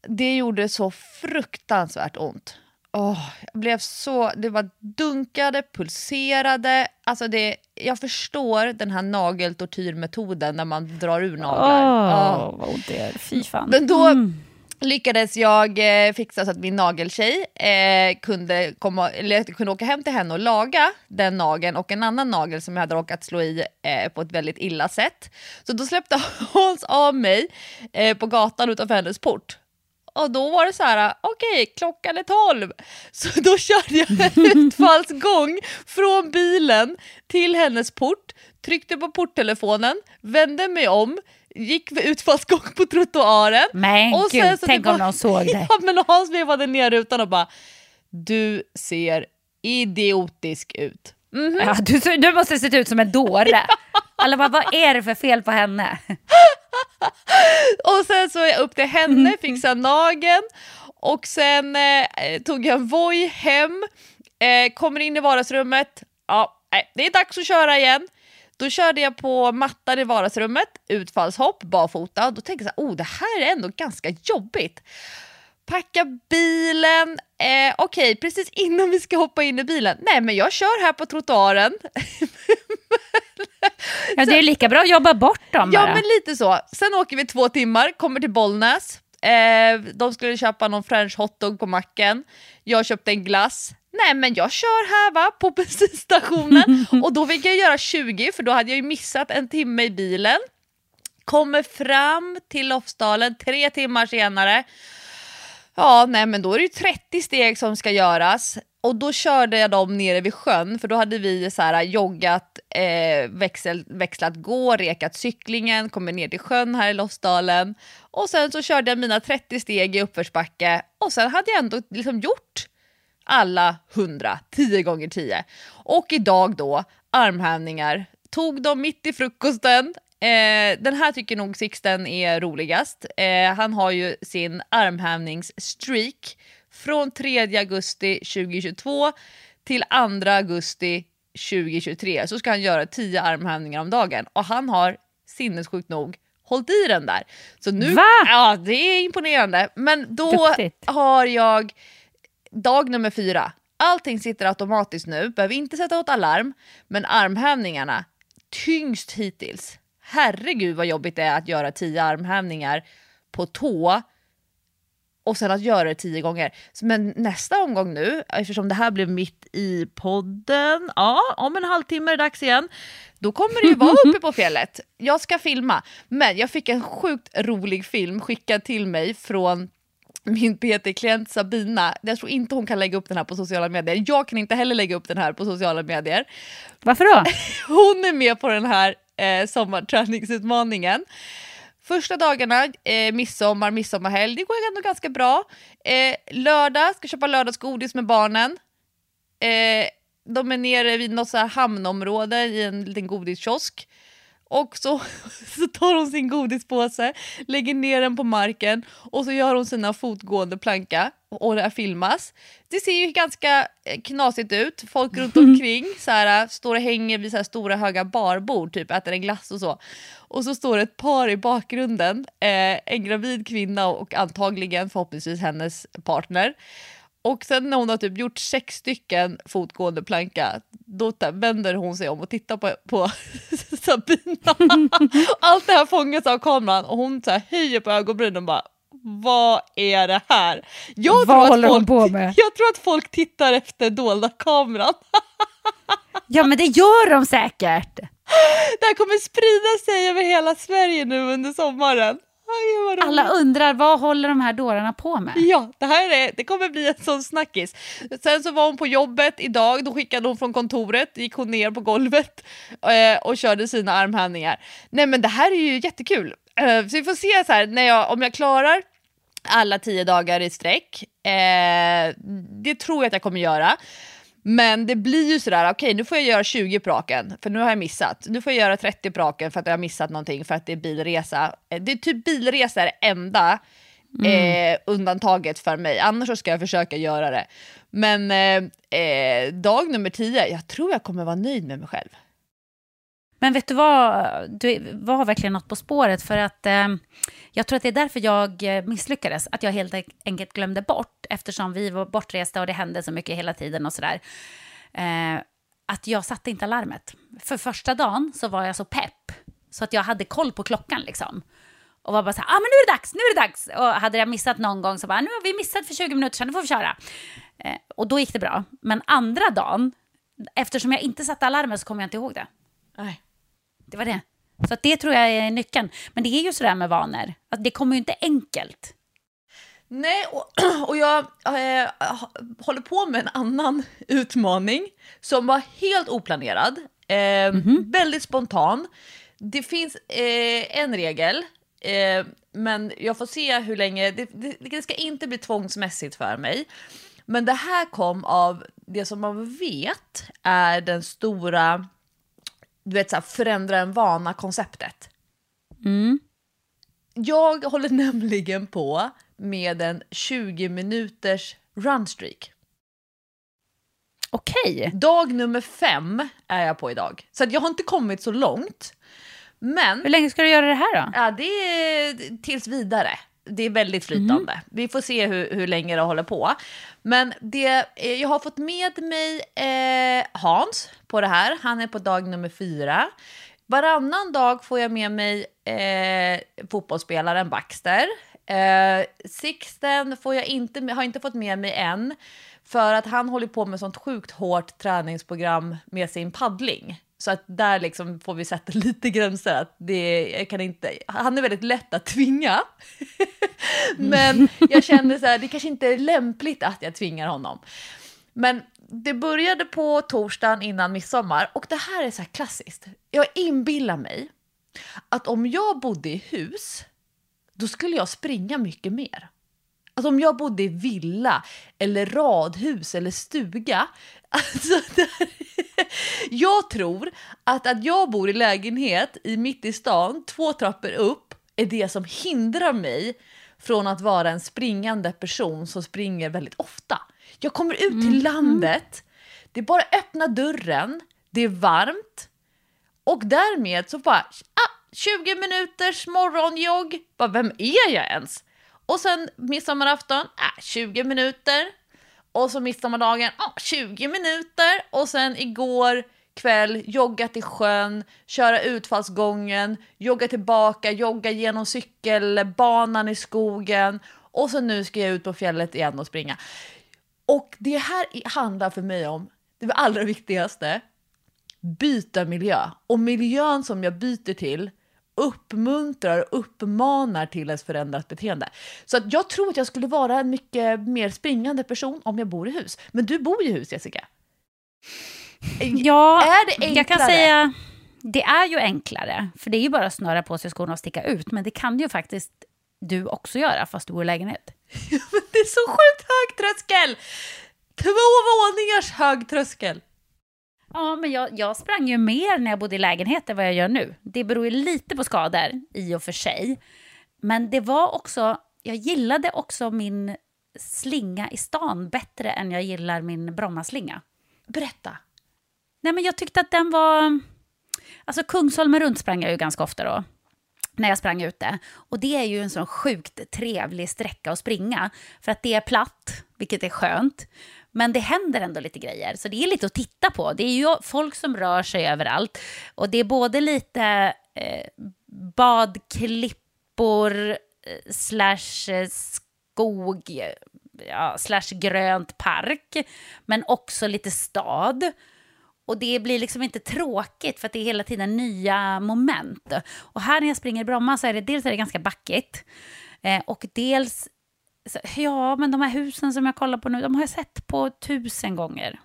Det gjorde så fruktansvärt ont. Oh, jag blev så, det var dunkade, pulserade. Alltså det, jag förstår den här nageltortyrmetoden när man drar ur naglar.
Oh, oh. Vad ont det är. Fy fan.
Men då mm. Lyckades jag eh, fixa så att min nageltjej eh, kunde, komma, eller kunde åka hem till henne och laga den nageln och en annan nagel som jag hade råkat slå i eh, på ett väldigt illa sätt. Så då släppte Hans av mig eh, på gatan utanför hennes port. Och då var det så här, okej, okay, klockan är tolv. Så då körde jag en utfallsgång från bilen till hennes port, tryckte på porttelefonen, vände mig om, gick utfallsgång på trottoaren.
Men och gud, så tänk om någon såg det.
Ja, men Hans vevade ner rutan och bara, du ser idiotisk ut.
Mm -hmm. ja, du, du måste se ut som en dåre. Alla bara, vad är det för fel på henne?
och sen så jag upp till henne, mm. fixade nageln och sen eh, tog jag en Voi hem, eh, kommer in i vardagsrummet, ja, nej, det är dags att köra igen. Då körde jag på mattan i vardagsrummet, utfallshopp, barfota. Då tänkte jag så här, oh det här är ändå ganska jobbigt. Packa bilen, eh, okej okay, precis innan vi ska hoppa in i bilen, nej men jag kör här på trottoaren
Ja, det är lika bra att jobba bort dem
Ja, bara. men lite så. Sen åker vi två timmar, kommer till Bollnäs. Eh, de skulle köpa någon french hotdog på macken. Jag köpte en glass. Nej men jag kör här va, på bensinstationen. och då fick jag göra 20 för då hade jag ju missat en timme i bilen. Kommer fram till Lofsdalen tre timmar senare. Ja, nej men då är det ju 30 steg som ska göras. Och då körde jag dem nere vid sjön, för då hade vi så här, joggat, eh, växel, växlat gå, rekat cyklingen, kommit ner till sjön här i Lofsdalen. Och sen så körde jag mina 30 steg i uppförsbacke och sen hade jag ändå liksom gjort alla 100, 10 gånger 10. Och idag då, armhävningar. Tog dem mitt i frukosten. Eh, den här tycker nog Sixten är roligast. Eh, han har ju sin armhävningsstreak från 3 augusti 2022 till 2 augusti 2023 så ska han göra 10 armhävningar om dagen och han har sinnessjukt nog hållit i den där. Så nu,
Va?
Ja, det är imponerande. Men då Duktigt. har jag dag nummer fyra. Allting sitter automatiskt nu, behöver inte sätta åt alarm, men armhävningarna tyngst hittills. Herregud vad jobbigt det är att göra 10 armhävningar på tå och sen att göra det tio gånger. Men nästa omgång nu, eftersom det här blev mitt i podden, ja, om en halvtimme är det dags igen, då kommer det ju vara uppe på fjället. Jag ska filma, men jag fick en sjukt rolig film skickad till mig från min PT-klient Sabina. Jag tror inte hon kan lägga upp den här på sociala medier. Jag kan inte heller lägga upp den här på sociala medier.
Varför då?
Hon är med på den här eh, sommarträningsutmaningen. Första dagarna, eh, midsommar, midsommarhelg, det går ändå ganska bra. Eh, lördag, ska köpa lördagsgodis med barnen. Eh, de är nere vid något så här hamnområde i en liten godiskiosk. Och så, så tar hon sin godispåse, lägger ner den på marken och så gör hon sina fotgående planka och det filmas. Det ser ju ganska eh, knasigt ut. Folk runt omkring så här, står och hänger vid så här stora höga barbord, typ äter en glass och så. Och så står ett par i bakgrunden, eh, en gravid kvinna och antagligen förhoppningsvis hennes partner. Och sen när hon har typ gjort sex stycken fotgående planka, då vänder hon sig om och tittar på, på Sabina. Allt det här fångas av kameran och hon så här höjer på ögonbrynen och bara vad är det här? Jag
vad håller
folk,
hon på med?
Jag tror att folk tittar efter dolda kameran.
ja men det gör de säkert.
Det här kommer sprida sig över hela Sverige nu under sommaren.
Aj, Alla undrar vad håller de här dårarna på med?
Ja, det här är, det kommer bli en sån snackis. Sen så var hon på jobbet idag, då skickade hon från kontoret, gick hon ner på golvet eh, och körde sina armhävningar. Nej men det här är ju jättekul. Eh, så vi får se så här, när jag, om jag klarar alla tio dagar i sträck. Eh, det tror jag att jag kommer göra. Men det blir ju sådär, okej okay, nu får jag göra 20 på raken, för nu har jag missat. Nu får jag göra 30 på raken för att jag har missat någonting, för att det är bilresa. Eh, det är typ bilresa är det enda mm. eh, undantaget för mig, annars så ska jag försöka göra det. Men eh, eh, dag nummer 10, jag tror jag kommer vara nöjd med mig själv.
Men vet du vad, du var verkligen något på spåret för att eh, jag tror att det är därför jag eh, misslyckades, att jag helt enkelt glömde bort, eftersom vi var bortresta och det hände så mycket hela tiden och sådär, eh, att jag satte inte alarmet. För första dagen så var jag så pepp, så att jag hade koll på klockan liksom. Och var bara så här, ah, men nu är det dags, nu är det dags. Och hade jag missat någon gång så bara, nu har vi missat för 20 minuter sedan, nu får vi köra. Eh, och då gick det bra. Men andra dagen, eftersom jag inte satte alarmet så kom jag inte ihåg det.
Nej.
Det var det. Så det tror jag är nyckeln. Men det är ju sådär med vanor, att det kommer ju inte enkelt.
Nej, och, och jag äh, håller på med en annan utmaning som var helt oplanerad, eh, mm -hmm. väldigt spontan. Det finns eh, en regel, eh, men jag får se hur länge, det, det, det, ska inte bli tvångsmässigt för mig. Men det här kom av det som man vet är den stora du vet, så här, förändra en vana-konceptet.
Mm.
Jag håller nämligen på med en 20 minuters runstreak.
Okej. Okay.
Dag nummer fem är jag på idag. Så jag har inte kommit så långt. Men...
Hur länge ska du göra det här då?
Ja, det är tills vidare det är väldigt flytande. Mm. Vi får se hur, hur länge det håller på. Men det, eh, jag har fått med mig eh, Hans på det här. Han är på dag nummer fyra. Varannan dag får jag med mig eh, fotbollsspelaren Baxter. Eh, Sixten får jag inte, har inte fått med mig än. För att han håller på med sånt sjukt hårt träningsprogram med sin paddling. Så att där liksom får vi sätta lite gränser. Att det, kan inte, han är väldigt lätt att tvinga. Men jag kände så här, det kanske inte är lämpligt att jag tvingar honom. Men det började på torsdagen innan midsommar och det här är så här klassiskt. Jag inbillar mig att om jag bodde i hus, då skulle jag springa mycket mer. Alltså om jag bodde i villa, eller radhus eller stuga. Alltså, jag tror att att jag bor i lägenhet i mitt i stan, två trappor upp, är det som hindrar mig från att vara en springande person som springer väldigt ofta. Jag kommer ut till mm. landet, det är bara öppna dörren, det är varmt och därmed så bara ah, 20 minuters morgonjogg. Bara, vem är jag ens? Och sen midsommarafton, äh, 20 minuter. Och så midsommardagen, äh, 20 minuter. Och sen igår kväll, jogga till sjön, köra utfallsgången, jogga tillbaka, jogga genom cykelbanan i skogen Och så nu ska jag ut på fjället igen och springa. Och det här handlar för mig om det allra viktigaste, byta miljö. Och miljön som jag byter till uppmuntrar och uppmanar till ett förändrat beteende. Så att jag tror att jag skulle vara en mycket mer springande person om jag bor i hus. Men du bor ju i hus, Jessica.
Ja,
Är det
jag kan
enklare?
säga det är ju enklare. För det är ju bara att snöra på sig skorna och sticka ut. Men det kan ju faktiskt du också göra fast du bor i lägenhet.
Det är så sjukt hög tröskel! Två våningars hög tröskel.
Ja, men jag, jag sprang ju mer när jag bodde i lägenhet än vad jag gör nu. Det beror ju lite på skador i och för sig. Men det var också, jag gillade också min slinga i stan bättre än jag gillar min Brommaslinga.
Berätta.
Nej, men jag tyckte att den var... Alltså Kungsholmen runt sprang jag ju ganska ofta då. När jag sprang ute. Och det är ju en sån sjukt trevlig sträcka att springa. För att det är platt, vilket är skönt. Men det händer ändå lite grejer. Så det är lite att titta på. Det är ju folk som rör sig överallt. Och det är både lite eh, badklippor eh, slash eh, skog ja, slash grönt park. Men också lite stad. Och det blir liksom inte tråkigt för att det är hela tiden nya moment. Och här när jag springer i Bromma så är det dels är det ganska backigt. Eh, och dels, ja men de här husen som jag kollar på nu, de har jag sett på tusen gånger.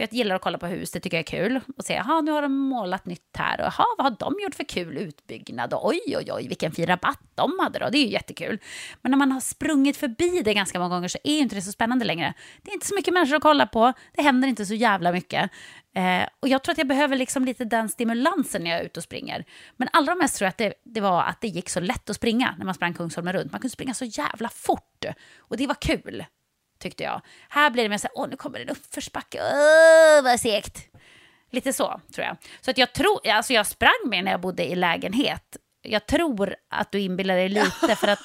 För jag gillar att kolla på hus, det tycker jag är kul. Och se, jaha nu har de målat nytt här. Och jaha, vad har de gjort för kul utbyggnad? Och oj, oj, oj, vilken fin rabatt de hade då. Det är ju jättekul. Men när man har sprungit förbi det ganska många gånger så är ju inte det så spännande längre. Det är inte så mycket människor att kolla på. Det händer inte så jävla mycket. Eh, och jag tror att jag behöver liksom lite den stimulansen när jag är ute och springer. Men allra mest tror jag att det, det var att det gick så lätt att springa när man sprang Kungsholmen runt. Man kunde springa så jävla fort. Och det var kul tyckte jag. Här blir det mer så här, åh nu kommer en uppförsbacke, åh vad segt. Lite så, tror jag. Så att jag tror, alltså jag sprang mer när jag bodde i lägenhet. Jag tror att du inbillar dig lite för att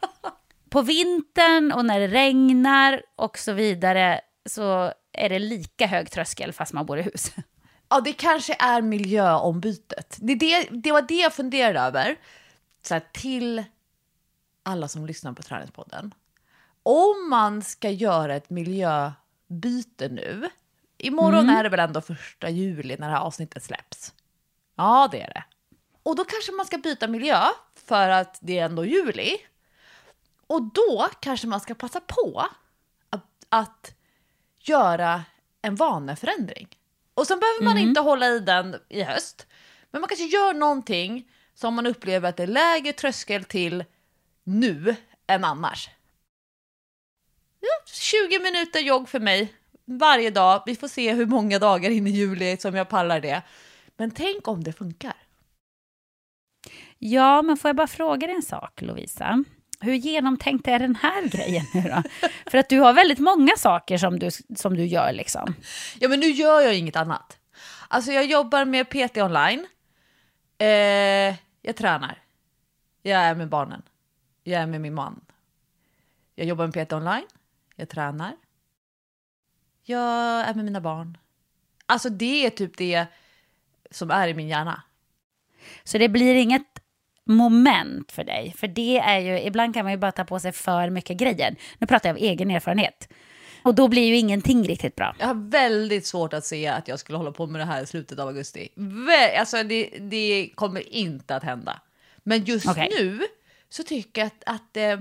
på vintern och när det regnar och så vidare så är det lika hög tröskel fast man bor i hus.
Ja, det kanske är miljöombytet. Det, det, det var det jag funderade över. Så här, till alla som lyssnar på Träningspodden. Om man ska göra ett miljöbyte nu. Imorgon är det väl ändå första juli när det här avsnittet släpps. Ja, det är det. Och då kanske man ska byta miljö för att det är ändå juli. Och då kanske man ska passa på att, att göra en vaneförändring. Och sen behöver man inte hålla i den i höst. Men man kanske gör någonting som man upplever att det är lägre tröskel till nu än annars. Ja, 20 minuter jogg för mig varje dag. Vi får se hur många dagar in i juli som jag pallar det. Men tänk om det funkar.
Ja, men får jag bara fråga dig en sak, Lovisa? Hur genomtänkt är den här grejen nu då? För att du har väldigt många saker som du, som du gör liksom.
Ja, men nu gör jag inget annat. Alltså jag jobbar med PT online. Eh, jag tränar. Jag är med barnen. Jag är med min man. Jag jobbar med PT online. Jag tränar. Jag är med mina barn. Alltså det är typ det som är i min hjärna.
Så det blir inget moment för dig. För det är ju, ibland kan man ju bara ta på sig för mycket grejer. Nu pratar jag av egen erfarenhet. Och då blir ju ingenting riktigt bra.
Jag har väldigt svårt att se att jag skulle hålla på med det här i slutet av augusti. Alltså det, det kommer inte att hända. Men just
Okej.
nu så tycker jag att, att eh,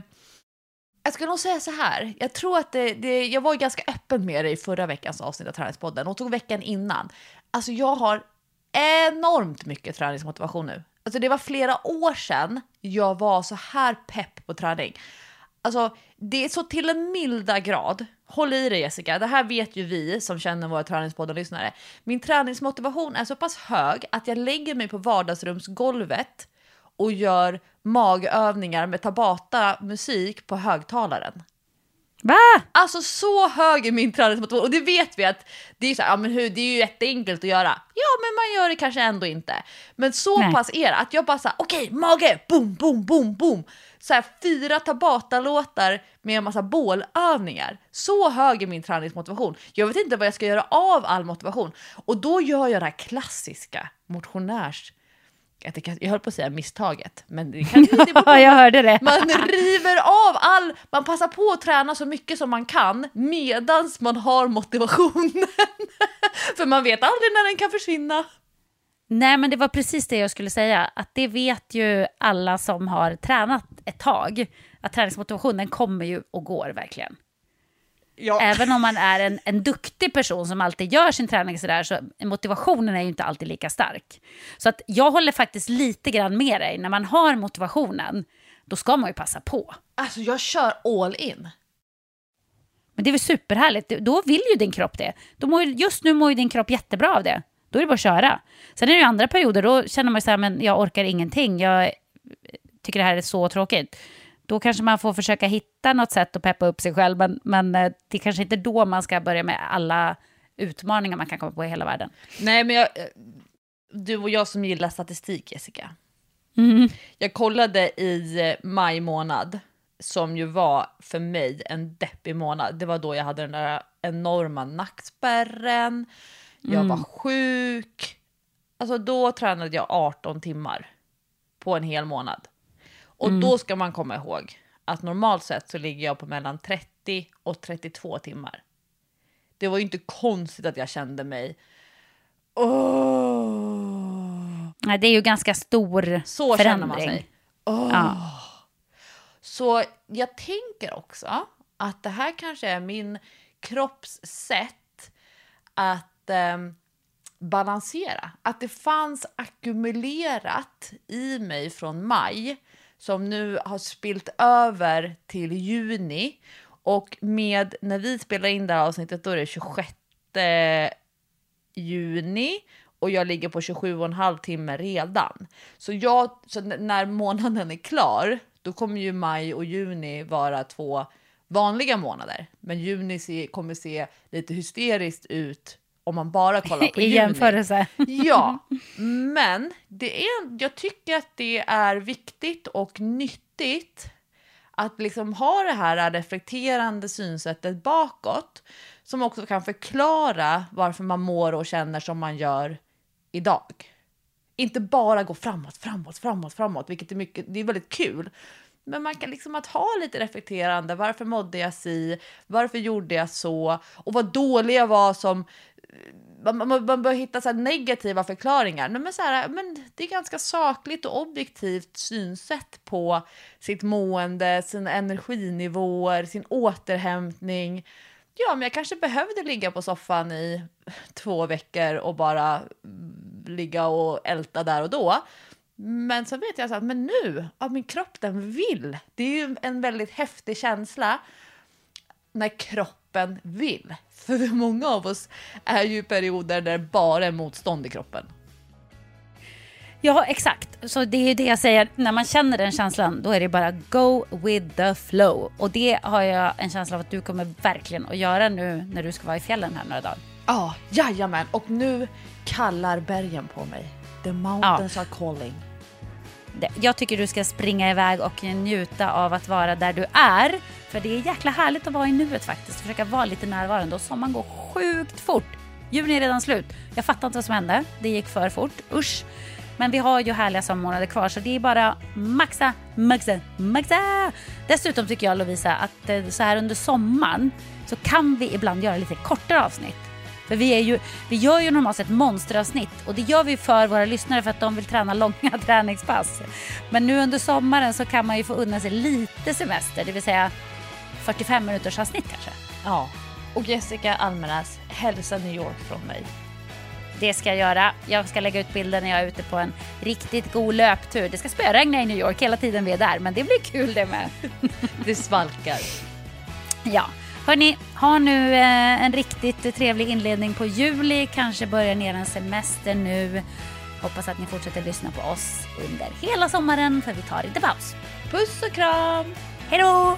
jag ska nog säga så här. Jag tror att det, det, jag var ganska öppen med det i förra veckans avsnitt av Träningspodden och tog veckan innan. Alltså jag har enormt mycket träningsmotivation nu. Alltså det var flera år sedan jag var så här pepp på träning. Alltså, det är så till en milda grad. Håll i dig Jessica, det här vet ju vi som känner våra träningspodden-lyssnare. Min träningsmotivation är så pass hög att jag lägger mig på vardagsrumsgolvet och gör magövningar med Tabata-musik på högtalaren.
Va?
Alltså så hög är min träningsmotivation och det vet vi att det är, så här, ja, men hur, det är ju jätteenkelt att göra. Ja, men man gör det kanske ändå inte. Men så
Nej.
pass är det att jag bara såhär, okej, mage, boom, boom, boom, boom. Så här, fyra Tabata-låtar med en massa bålövningar. Så hög är min träningsmotivation. Jag vet inte vad jag ska göra av all motivation. Och då gör jag det här klassiska motionärs det jag höll på att säga misstaget, men det kan det på
Ja, jag hörde det.
man river av all, man passar på att träna så mycket som man kan medans man har motivationen. För man vet aldrig när den kan försvinna.
Nej, men det var precis det jag skulle säga. Att det vet ju alla som har tränat ett tag. Att träningsmotivationen kommer ju och går verkligen.
Ja.
Även om man är en, en duktig person som alltid gör sin träning sådär, så motivationen är ju inte alltid lika stark. Så att jag håller faktiskt lite grann med dig. När man har motivationen, då ska man ju passa på.
Alltså jag kör all in.
Men det är väl superhärligt. Då vill ju din kropp det. Då mår, ju- just nu mår ju din kropp jättebra av det. Då är det bara att köra. Sen är det ju andra perioder, då känner man så här, men jag orkar ingenting. Jag tycker det här är så tråkigt. Då kanske man får försöka hitta något sätt att peppa upp sig själv, men, men eh, det är kanske inte då man ska börja med alla utmaningar man kan komma på i hela världen.
Nej men jag, du och jag som gillar statistik Jessica.
Mm.
Jag kollade i eh, maj månad, som ju var för mig en deppig månad. Det var då jag hade den där enorma nackspärren, jag var sjuk. Alltså då tränade jag 18 timmar på en hel månad. Och då ska man komma ihåg att normalt sett så ligger jag på mellan 30 och 32 timmar. Det var ju inte konstigt att jag kände mig Åh.
Nej, det är ju ganska stor
Så
förändring.
känner man sig. Åh.
Ja.
Så jag tänker också att det här kanske är min kropps sätt att ehm, balansera. Att det fanns ackumulerat i mig från maj som nu har spilt över till juni. Och med, när vi spelar in det här avsnittet, då är det 26 juni och jag ligger på 27,5 timme redan. Så, jag, så när månaden är klar, då kommer ju maj och juni vara två vanliga månader. Men juni se, kommer se lite hysteriskt ut om man bara kollar på
I
juni.
jämförelse.
Ja, men det är, jag tycker att det är viktigt och nyttigt att liksom ha det här reflekterande synsättet bakåt som också kan förklara varför man mår och känner som man gör idag. Inte bara gå framåt, framåt, framåt, framåt, vilket är mycket, det är väldigt kul. Men man kan liksom att ha lite reflekterande, varför mådde jag si, varför gjorde jag så och vad dålig jag var som man, man, man bör hitta så här negativa förklaringar. Men så här, men det är ganska sakligt och objektivt synsätt på sitt mående, sina energinivåer, sin återhämtning. Ja, men jag kanske behövde ligga på soffan i två veckor och bara ligga och älta där och då. Men så vet jag så att men nu, ja, min kropp den vill. Det är ju en väldigt häftig känsla när kroppen vill. För många av oss är ju perioder där det bara är motstånd i kroppen.
Ja, exakt. Så det är ju det jag säger, när man känner den känslan, då är det bara go with the flow. Och det har jag en känsla av att du kommer verkligen att göra nu när du ska vara i fjällen här några dagar.
Ja, jajamän. Och nu kallar bergen på mig. The mountains are calling.
Jag tycker du ska springa iväg och njuta av att vara där du är. För det är jäkla härligt att vara i nuet faktiskt. Försöka vara lite närvarande och sommaren går sjukt fort. Juni är redan slut. Jag fattar inte vad som hände. Det gick för fort. Usch. Men vi har ju härliga sommarmånader kvar så det är bara maxa, maxa, maxa. Dessutom tycker jag Lovisa att eh, så här under sommaren så kan vi ibland göra lite kortare avsnitt. För vi, är ju, vi gör ju normalt sett monsteravsnitt och det gör vi för våra lyssnare för att de vill träna långa träningspass. Men nu under sommaren så kan man ju få unna sig lite semester, det vill säga 45 minuters avsnitt kanske.
Ja. Och Jessica Almenäs, hälsa New York från mig.
Det ska jag göra. Jag ska lägga ut bilder när jag är ute på en riktigt god löptur. Det ska spöregna i New York hela tiden vi är där, men det blir kul det med.
Det svalkar.
Ja, hörni, ha nu eh, en riktigt trevlig inledning på juli. Kanske börjar ner en semester nu. Hoppas att ni fortsätter lyssna på oss under hela sommaren, för vi tar inte paus.
Puss och kram!
Hej då!